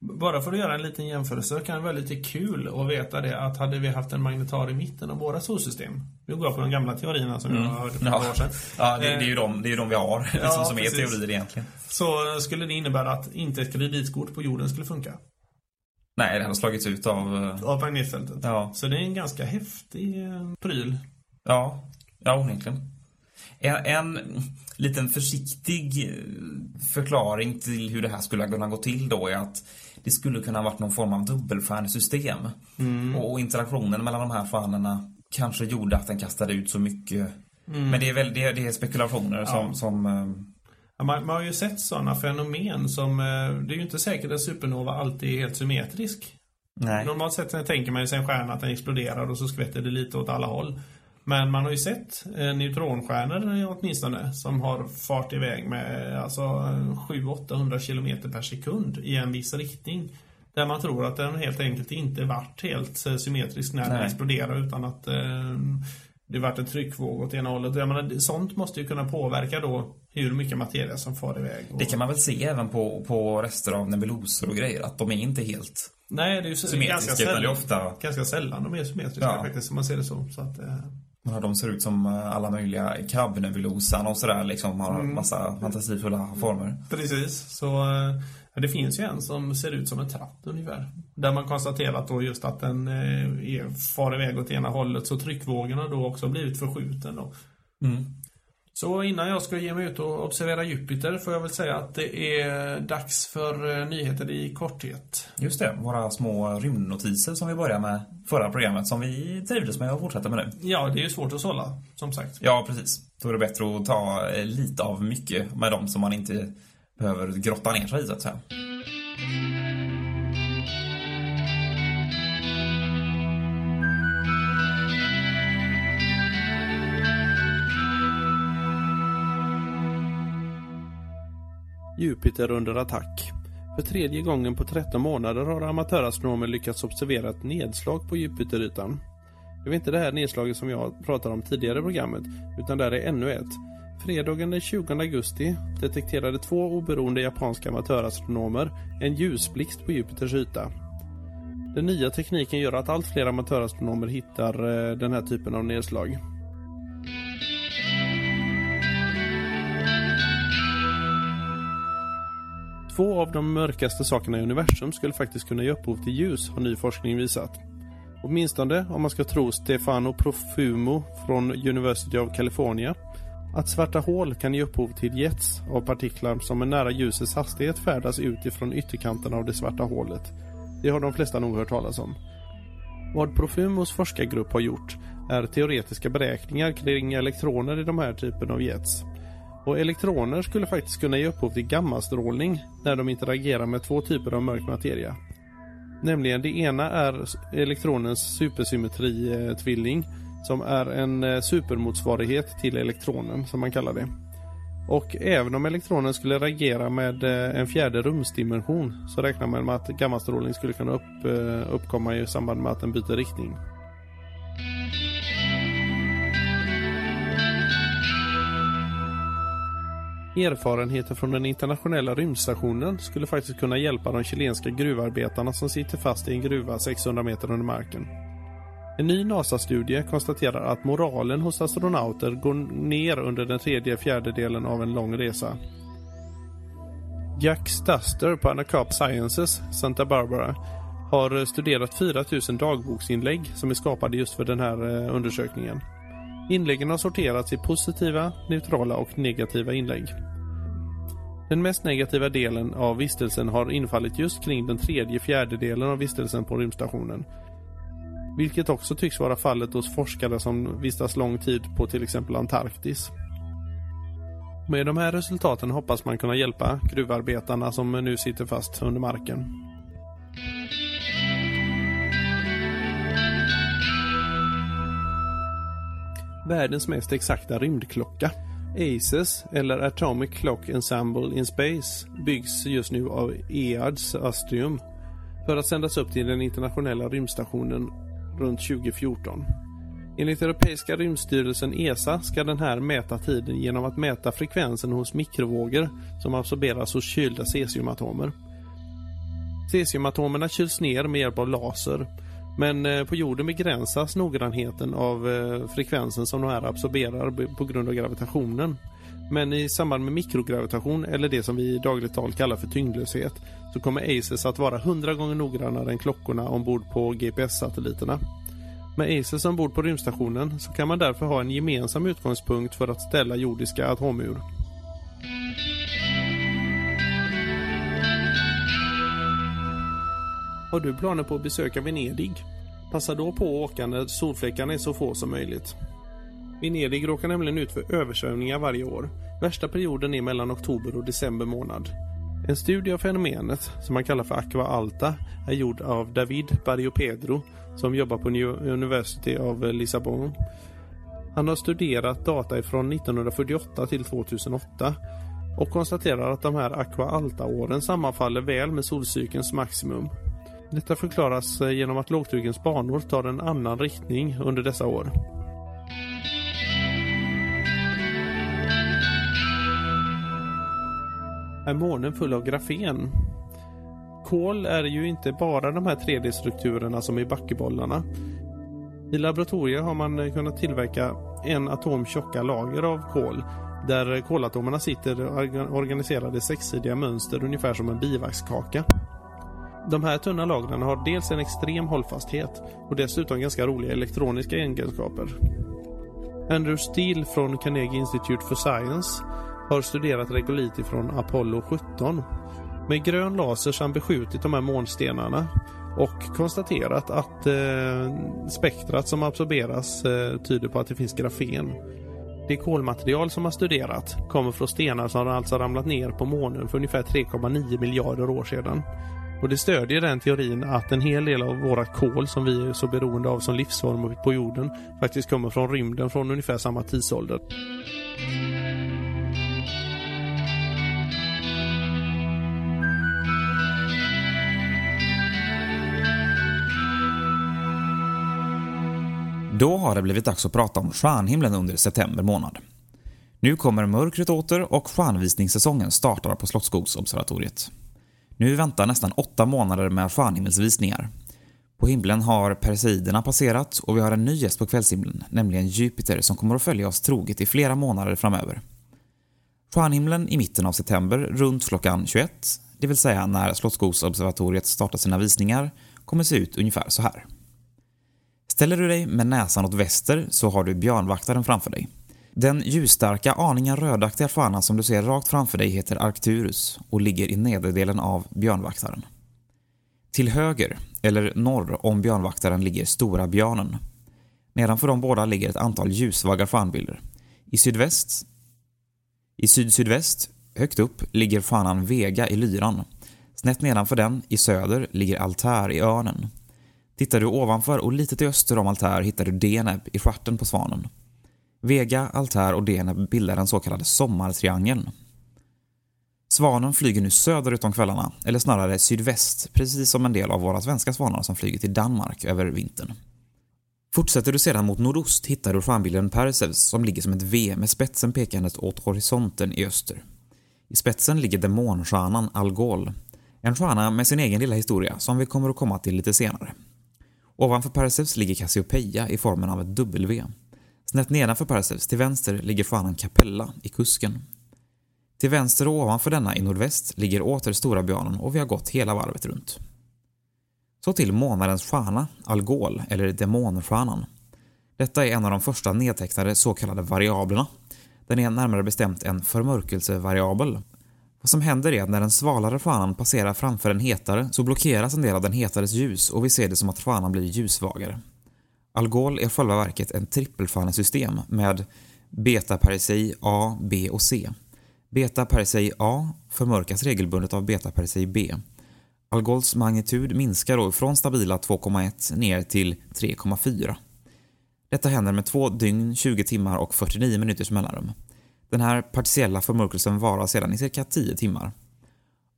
Bara för att göra en liten jämförelse kan det vara lite kul att veta det att hade vi haft en magnetar i mitten av våra solsystem. Nu går jag på de gamla teorierna som jag hörde för Mm. Ja, några år sedan. ja det, det, är ju Eh, de, det är ju de vi har liksom, Ja, som är precis. teorier egentligen. Så skulle det innebära att inte ett kreditkort på jorden skulle funka. Nej, det hade slagits ut av... eh, Av magnetfältet. Ja. Så det är en ganska häftig eh, pryl. Ja, ja onekligen. En, en liten försiktig eh, förklaring till hur det här skulle kunna gå till då är att det skulle kunna ha varit någon form av dubbelstjärnesystem. Och, och interaktionen mellan de här stjärnorna kanske gjorde att den kastade ut så mycket. Men det är väl det, det är spekulationer som, som eh, Ja, man, man har ju sett sådana fenomen som... eh, Det är ju inte säkert att supernova alltid är helt symmetrisk. nej. Normalt sett tänker man ju sig en stjärna att den exploderar och så skvätter det lite åt alla håll. Men man har ju sett eh, neutronstjärnor åtminstone som har fart iväg med alltså 700-800 km per sekund i en viss riktning. Där man tror att den helt enkelt inte varit helt eh, symmetrisk när den Nej. exploderar utan att eh, det varit en tryckvåg åt ena hållet. Jag menar, sånt måste ju kunna påverka då hur mycket materia som far iväg. Och... Det kan man väl se även på, på rester av nebulosor och grejer, att de är inte helt... Nej, det är ju Symmetriska, ganska sällan, ofta- ganska sällan de är symmetriska Ja. faktiskt, om man ser det så. så att, eh, Ja, de ser ut som eh, alla möjliga krabbnebulosan och sådär liksom, har Mm. massa fantasifulla former. Precis, så eh, det finns ju en som ser ut som en tratt ungefär. Där man konstaterat då just att den eh, är, far iväg åt ena hållet så tryckvågen har då också blivit förskjuten då. Mm. Så innan jag ska ge mig ut och observera Jupiter får jag väl säga att det är dags för eh, nyheter i korthet. Just det, våra små rymdnotiser som vi började med förra programmet som vi trivdes med och fortsätter med nu. Ja, det är ju svårt att sålla, som sagt. Ja, precis. Då är det bättre att ta eh, lite av mycket med dem som man inte behöver grotta ner sig i, så att säga. Jupiter under attack. För tredje gången på 13 månader har amatörastronomer lyckats observera ett nedslag på Jupiterytan. Det var inte det här nedslaget som jag pratade om tidigare i programmet, utan där är ännu ett. Fredagen den 20 augusti detekterade två oberoende japanska amatörastronomer en ljusblixt på Jupiters yta. Den nya tekniken gör att allt fler amatörastronomer hittar eh, den här typen av nedslag. Två av de mörkaste sakerna i universum skulle faktiskt kunna ge upphov till ljus, har ny forskning visat. Åtminstone om man ska tro Stefano Profumo från University of California. Att svarta hål kan ge upphov till jets av partiklar som med nära ljusets hastighet färdas ut ifrån ytterkanten av det svarta hålet. Det har de flesta nog hört talas om. Vad Profumos forskargrupp har gjort är teoretiska beräkningar kring elektroner i de här typen av jets. Och elektroner skulle faktiskt kunna ge upphov till gammastrålning när de interagerar med två typer av mörk materia. Nämligen det ena är elektronens supersymmetritvilling som är en eh, supermotsvarighet till elektronen som man kallar det. Och även om elektronen skulle reagera med eh, en fjärde rumsdimension så räknar man med att gammastrålning skulle kunna upp, eh, uppkomma i samband med att den byter riktning. Erfarenheter från den internationella rymdstationen skulle faktiskt kunna hjälpa de chilenska gruvarbetarna som sitter fast i en gruva 600 meter under marken. En ny NASA-studie konstaterar att moralen hos astronauter går ner under den tredje fjärdedelen av en lång resa. Jack Stuster på Anacap Sciences, Santa Barbara, har studerat 4000 dagboksinlägg som är skapade just för den här eh, undersökningen. Inläggen har sorterats i positiva, neutrala och negativa inlägg. Den mest negativa delen av vistelsen har infallit just kring den tredje fjärdedelen av vistelsen på rymdstationen. Vilket också tycks vara fallet hos forskare som vistas lång tid på till exempel Antarktis. Med de här resultaten hoppas man kunna hjälpa gruvarbetarna som nu sitter fast under marken. Världens mest exakta rymdklocka. ACES, eller Atomic Clock Ensemble in Space, byggs just nu av EADS Astrium för att sändas upp till den internationella rymdstationen runt 2014. Enligt Europeiska rymdstyrelsen ESA ska den här mäta tiden genom att mäta frekvensen hos mikrovågor som absorberas hos kylda cesiumatomer. Cesiumatomerna kyls ner med hjälp av laser. Men eh, på jorden begränsas noggrannheten av eh, frekvensen som de här absorberar på grund av gravitationen. Men i samband med mikrogravitation, eller det som vi i dagligt tal kallar för tyngdlöshet, så kommer ACES att vara 100 gånger noggrannare än klockorna ombord på GPS-satelliterna. Med ACES ombord på rymdstationen så kan man därför ha en gemensam utgångspunkt för att ställa jordiska atomur. Har du planer på att besöka Venedig? Passa då på att åka när solfläckarna är så få som möjligt. Venedig råkar nämligen ut för översvämningar varje år. Värsta perioden är mellan oktober och december månad. En studie av fenomenet, som man kallar för Aqua Alta, är gjord av David Barrio Pedro som jobbar på University of Lissabon. Han har studerat data från 1948 till 2008 och konstaterar att de här Aqua Alta-åren sammanfaller väl med solcykelns maximum. Detta förklaras eh, genom att lågtryckens banor tar en annan riktning under dessa år. Är månen full av grafen? Kol är ju inte bara de här 3D-strukturerna som i backebollarna. I laboratorier har man eh, kunnat tillverka en atom tjocka lager av kol där kolatomerna sitter organiserade i sexsidiga mönster ungefär som en bivaxkaka. De här tunna lagren har dels en extrem hållfasthet och dessutom ganska roliga elektroniska egenskaper. Andrew Steele från Carnegie Institute for Science har studerat regolit från Apollo 17. Med grön laser så han beskjutit de här månstenarna och konstaterat att eh, spektrat som absorberas eh, tyder på att det finns grafen. Det kolmaterial som har studerat kommer från stenar som alltså ramlat ner på månen för ungefär 3,9 miljarder år sedan. Och Det stödjer den teorin att en hel del av våra kol som vi är så beroende av som livsform på jorden faktiskt kommer från rymden från ungefär samma tidsålder. Då har det blivit dags att prata om stjärnhimlen under september månad. Nu kommer mörkret åter och stjärnvisningssäsongen startar på Slottsskogsobservatoriet. Nu väntar nästan åtta månader med stjärnhimmelsvisningar. På himlen har Perseiderna passerat och vi har en ny gäst på kvällshimlen, nämligen Jupiter som kommer att följa oss troget i flera månader framöver. Stjärnhimlen i mitten av september, runt klockan 21, det vill säga när Slottsskogsobservatoriet startar sina visningar, kommer se ut ungefär så här. Ställer du dig med näsan åt väster så har du björnvaktaren framför dig. Den ljusstarka, aningen rödaktiga fanan som du ser rakt framför dig heter Arcturus och ligger i nederdelen av björnvaktaren. Till höger, eller norr om björnvaktaren, ligger Stora björnen. Nedanför de båda ligger ett antal ljusvagga fanbilder. I sydväst, i sydsydväst, högt upp, ligger fanan Vega i lyran. Snett nedanför den, i söder, ligger Altär i örnen. Tittar du ovanför och lite till öster om Altär hittar du Deneb i stjärten på svanen. Vega, Altair och Deneb bildar den så kallade sommartriangeln. Svanen flyger nu söderut om kvällarna, eller snarare sydväst, precis som en del av våra svenska svanar som flyger till Danmark över vintern. Fortsätter du sedan mot nordost hittar du stjärnbilden Perseus som ligger som ett V med spetsen pekandes åt horisonten i öster. I spetsen ligger demonstjärnan Algol, en stjärna med sin egen lilla historia som vi kommer att komma till lite senare. Ovanför Perseus ligger Cassiopeia i formen av ett W. Snett nedanför Perseus, till vänster, ligger stjärnan Capella i kusken. Till vänster och ovanför denna i nordväst ligger åter Stora björnen och vi har gått hela varvet runt. Så till månadens stjärna, Algol, eller demonstjärnan. Detta är en av de första nedtecknade så kallade variablerna. Den är närmare bestämt en förmörkelsevariabel. Vad som händer är att när den svalare stjärnan passerar framför den hetare så blockeras en del av den hetares ljus och vi ser det som att stjärnan blir ljussvagare. Algol är i själva verket ett trippelstjärnesystem med beta A, B och C. Beta A förmörkas regelbundet av beta B. Algols magnitud minskar då från stabila 2,1 ner till 3,4. Detta händer med två dygn, 20 timmar och 49 minuters mellanrum. Den här partiella förmörkelsen varar sedan i cirka 10 timmar.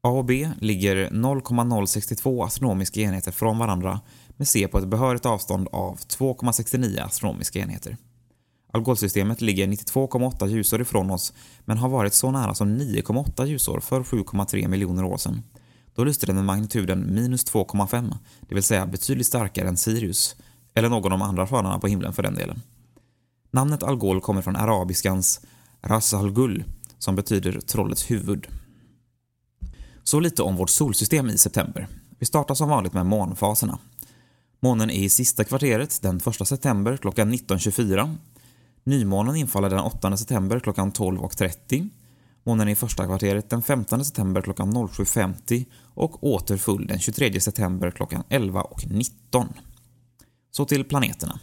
A och B ligger 0,062 astronomiska enheter från varandra med C på ett behörigt avstånd av 2,69 astronomiska enheter. Algolsystemet ligger 92,8 ljusår ifrån oss men har varit så nära som 9,8 ljusår för 7,3 miljoner år sedan. Då lyste den med magnituden minus 2,5, det vill säga betydligt starkare än Sirius, eller någon av de andra stjärnorna på himlen för den delen. Namnet Algol kommer från arabiskans Ras al-Gul, som betyder trollets huvud. Så lite om vårt solsystem i september. Vi startar som vanligt med månfaserna. Månen är i sista kvarteret den 1 september klockan 19.24. Nymånen infaller den 8 september klockan 12.30. Månen är i första kvarteret den 15 september klockan 07.50 och åter full den 23 september klockan 11.19. Så till planeterna.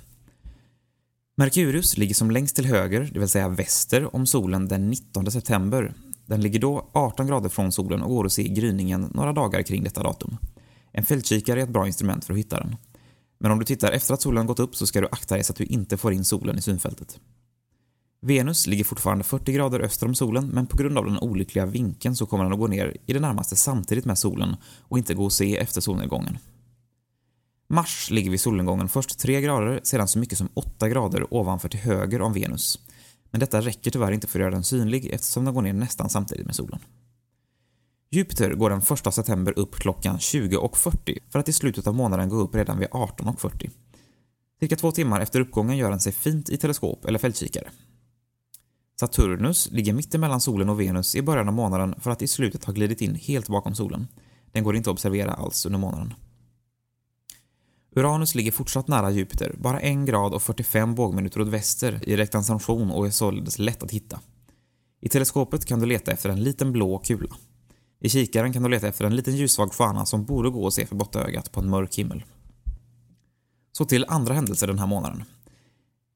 Merkurius ligger som längst till höger, det vill säga väster, om solen den 19 september. Den ligger då 18 grader från solen och går att se i gryningen några dagar kring detta datum. En fältkikare är ett bra instrument för att hitta den. Men om du tittar efter att solen gått upp så ska du akta dig så att du inte får in solen i synfältet. Venus ligger fortfarande 40 grader öster om solen, men på grund av den olyckliga vinkeln så kommer den att gå ner i det närmaste samtidigt med solen och inte gå att se efter solnedgången. Mars ligger vid solnedgången först 3 grader, sedan så mycket som 8 grader ovanför till höger om Venus. Men detta räcker tyvärr inte för att göra den synlig eftersom den går ner nästan samtidigt med solen. Jupiter går den 1 september upp klockan 20.40 för att i slutet av månaden gå upp redan vid 18.40. Cirka två timmar efter uppgången gör den sig fint i teleskop eller fältkikare. Saturnus ligger mitt emellan solen och Venus i början av månaden för att i slutet ha glidit in helt bakom solen. Den går inte att observera alls under månaden. Uranus ligger fortsatt nära Jupiter, bara 1 grad och 45 bågminuter åt väster i rektansation och är således lätt att hitta. I teleskopet kan du leta efter en liten blå kula. I kikaren kan du leta efter en liten ljussvag stjärna som borde gå att se för blotta ögat på en mörk himmel. Så till andra händelser den här månaden.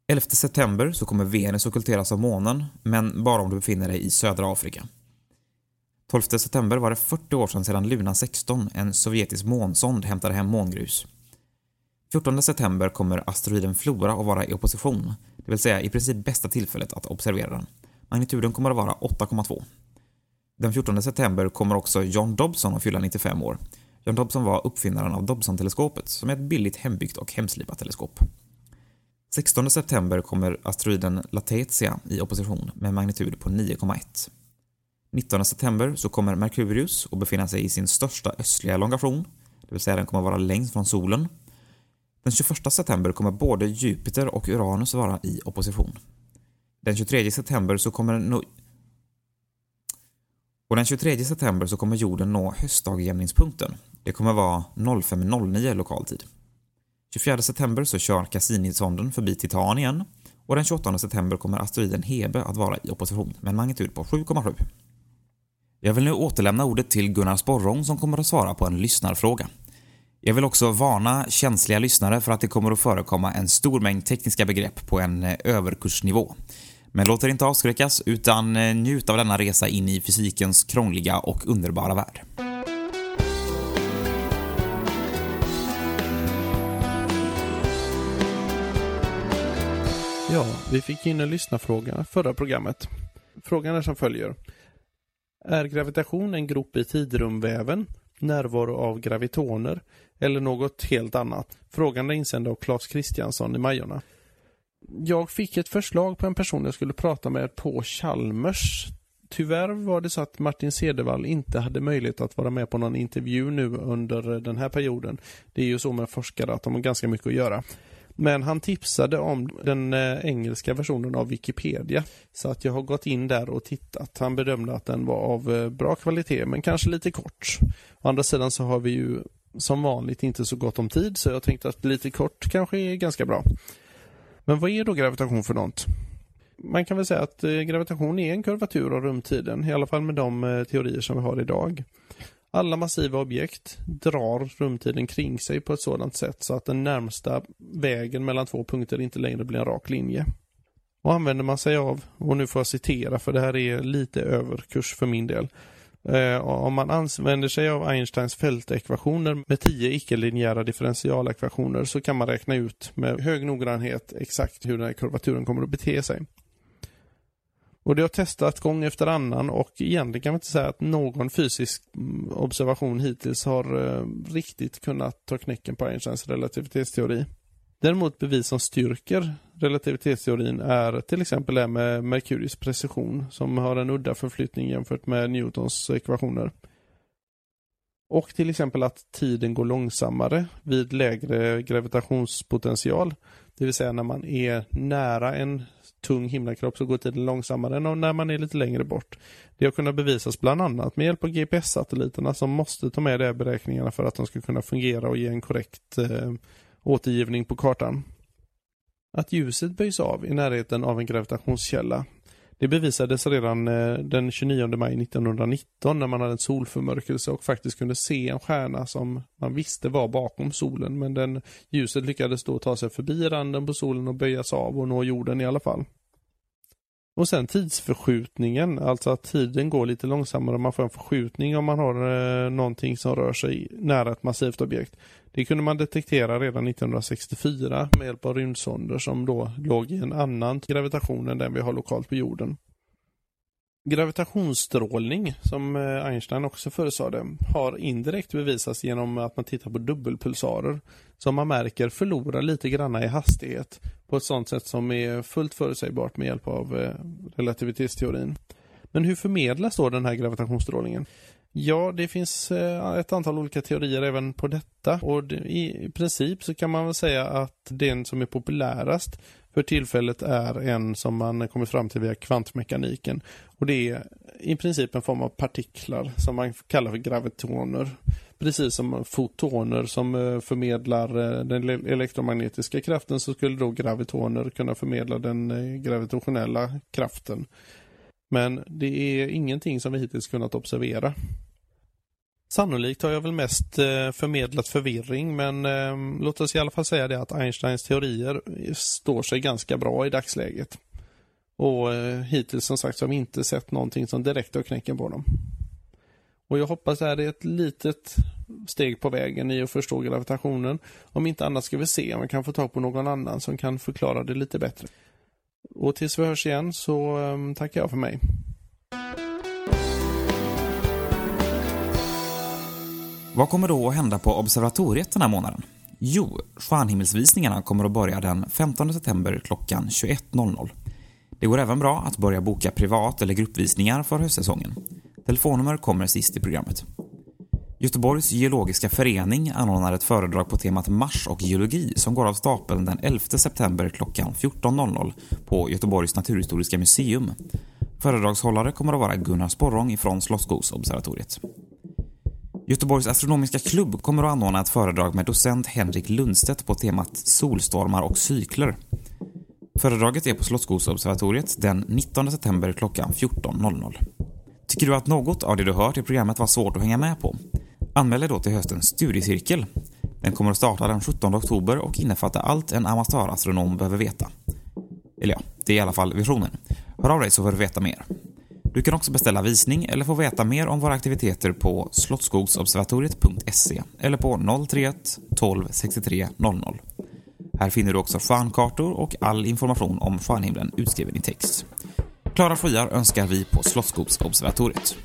11 september så kommer Venus ockulteras av månen, men bara om du befinner dig i södra Afrika. 12 september var det 40 år sedan sedan Luna 16, en sovjetisk månsond, hämtade hem mångrus. 14 september kommer asteroiden Flora att vara i opposition, det vill säga i princip bästa tillfället att observera den. Magnituden kommer att vara 8,2. Den 14 september kommer också John Dobson att fylla 95 år. John Dobson var uppfinnaren av Dobson-teleskopet, som är ett billigt hembyggt och hemslipat teleskop. 16 september kommer asteroiden Latetia i opposition med en magnitud på 9,1. 19 september så kommer Merkurius att befinna sig i sin största östliga elongation, det vill säga den kommer vara längst från solen. Den 21 september kommer både Jupiter och Uranus vara i opposition. Den 23 september så kommer och den 23 september så kommer jorden nå höstdagjämningspunkten. Det kommer vara 05.09 lokal tid. 24 september så kör Cassini-sonden förbi Titan igen och den 28 september kommer asteroiden Hebe att vara i opposition med en magnitud på 7,7. Jag vill nu återlämna ordet till Gunnar Sporrong som kommer att svara på en lyssnarfråga. Jag vill också varna känsliga lyssnare för att det kommer att förekomma en stor mängd tekniska begrepp på en eh, överkursnivå. Men låt er inte avskräckas, utan eh, njut av denna resa in i fysikens krångliga och underbara värld. Ja, vi fick in en lyssnarfråga förra programmet. Frågan är som följer. Är gravitation en grop i tidrumväven, närvaro av gravitoner eller något helt annat? Frågan är insänd av Claes Kristiansson i Majorna. Jag fick ett förslag på en person jag skulle prata med på Chalmers. Tyvärr var det så att Martin Cedervall inte hade möjlighet att vara med på någon intervju nu under den här perioden. Det är ju så med forskare att de har ganska mycket att göra. Men han tipsade om den eh, engelska versionen av Wikipedia. Så att jag har gått in där och tittat. Han bedömde att den var av eh, bra kvalitet men kanske lite kort. Å andra sidan så har vi ju som vanligt inte så gott om tid så jag tänkte att lite kort kanske är ganska bra. Men vad är då gravitation för något? Man kan väl säga att eh, gravitation är en kurvatur av rumtiden, i alla fall med de eh, teorier som vi har idag. Alla massiva objekt drar rumtiden kring sig på ett sådant sätt så att den närmsta vägen mellan två punkter inte längre blir en rak linje. Och använder man sig av, och nu får jag citera för det här är lite överkurs för min del. Eh, om man använder sig av Einsteins fältekvationer med tio icke-linjära differentialekvationer så kan man räkna ut med hög noggrannhet exakt hur den här kurvaturen kommer att bete sig. Och det har testats gång efter annan och egentligen kan man inte säga att någon fysisk mm, observation hittills har eh, riktigt kunnat ta knäcken på Einsteins relativitetsteori. Däremot bevis som styrker relativitetsteorin är till exempel det med Merkurius precision som har en udda förflyttning jämfört med Newtons ekvationer. Och till exempel att tiden går långsammare vid lägre gravitationspotential. Det vill säga när man är nära en tung himlakropp så går tiden långsammare än när man är lite längre bort. Det har kunnat bevisas bland annat med hjälp av GPS-satelliterna som måste ta med de här beräkningarna för att de ska kunna fungera och ge en korrekt eh, återgivning på kartan. Att ljuset böjs av i närheten av en gravitationskälla det bevisades redan eh, den 29 maj 1919 när man hade en solförmörkelse och faktiskt kunde se en stjärna som man visste var bakom solen men den ljuset lyckades då ta sig förbi randen på solen och böjas av och nå jorden i alla fall. Och sen tidsförskjutningen, alltså att tiden går lite långsammare och man får en förskjutning om man har eh, någonting som rör sig nära ett massivt objekt. Det kunde man detektera redan 1964 med hjälp av rymdsonder som då låg i en annan gravitation än den vi har lokalt på jorden. Gravitationsstrålning, som eh, Einstein också förutsade, har indirekt bevisats genom att man tittar på dubbelpulsarer som man märker förlorar lite granna i hastighet på ett sådant sätt som är fullt förutsägbart med hjälp av eh, relativitetsteorin. Men hur förmedlas då den här gravitationsstrålningen? Ja, det finns eh, ett antal olika teorier även på detta och i princip så kan man väl säga att den som är populärast för tillfället är en som man kommit fram till via kvantmekaniken och det är i princip en form av partiklar som man kallar för gravitoner. Precis som fotoner som eh, förmedlar eh, den elektromagnetiska kraften så skulle då gravitoner kunna förmedla den gravitationella kraften. Men det är ingenting som vi hittills kunnat observera. Sannolikt har jag väl mest eh, förmedlat förvirring men eh, låt oss i alla fall säga det att Einsteins teorier står sig ganska bra i dagsläget. Och eh, hittills som sagt så har vi inte sett någonting som direkt har knäcken på dem. Och jag hoppas det här är ett litet steg på vägen i att förstå gravitationen. Om inte annat ska vi se om vi kan få tag på någon annan som kan förklara det lite bättre. Och tills vi hörs igen så um, tackar jag för mig. Vad kommer då att hända på observatoriet den här månaden? Jo, stjärnhimmelsvisningarna kommer att börja den 15 september klockan 21.00. Det går även bra att börja boka privat eller gruppvisningar för höstsäsongen. Telefonnummer kommer sist i programmet. Göteborgs geologiska förening anordnar ett föredrag på temat Mars och geologi som går av stapeln den 11 september klockan 14.00 på Göteborgs naturhistoriska museum. Föredragshållare kommer att vara Gunnar Sporrong ifrån Slottsskogsobservatoriet. Göteborgs astronomiska klubb kommer att anordna ett föredrag med docent Henrik Lundstedt på temat solstormar och cykler. Föredraget är på Slottsskogsobservatoriet den 19 september klockan 14.00. Tycker du att något av det du hört i programmet var svårt att hänga med på? Anmäl dig då till höstens studiecirkel. Den kommer att starta den 17 oktober och innefatta allt en amatörastronom behöver veta. Eller ja, det är i alla fall visionen. Hör av dig så får du veta mer. Du kan också beställa visning eller få veta mer om våra aktiviteter på slottskogsobservatoriet.se eller på 031 12 63 00. Här finner du också stjärnkartor och all information om stjärnhimlen utskriven i text. Klara skyar önskar vi på Slottsskogsobservatoriet.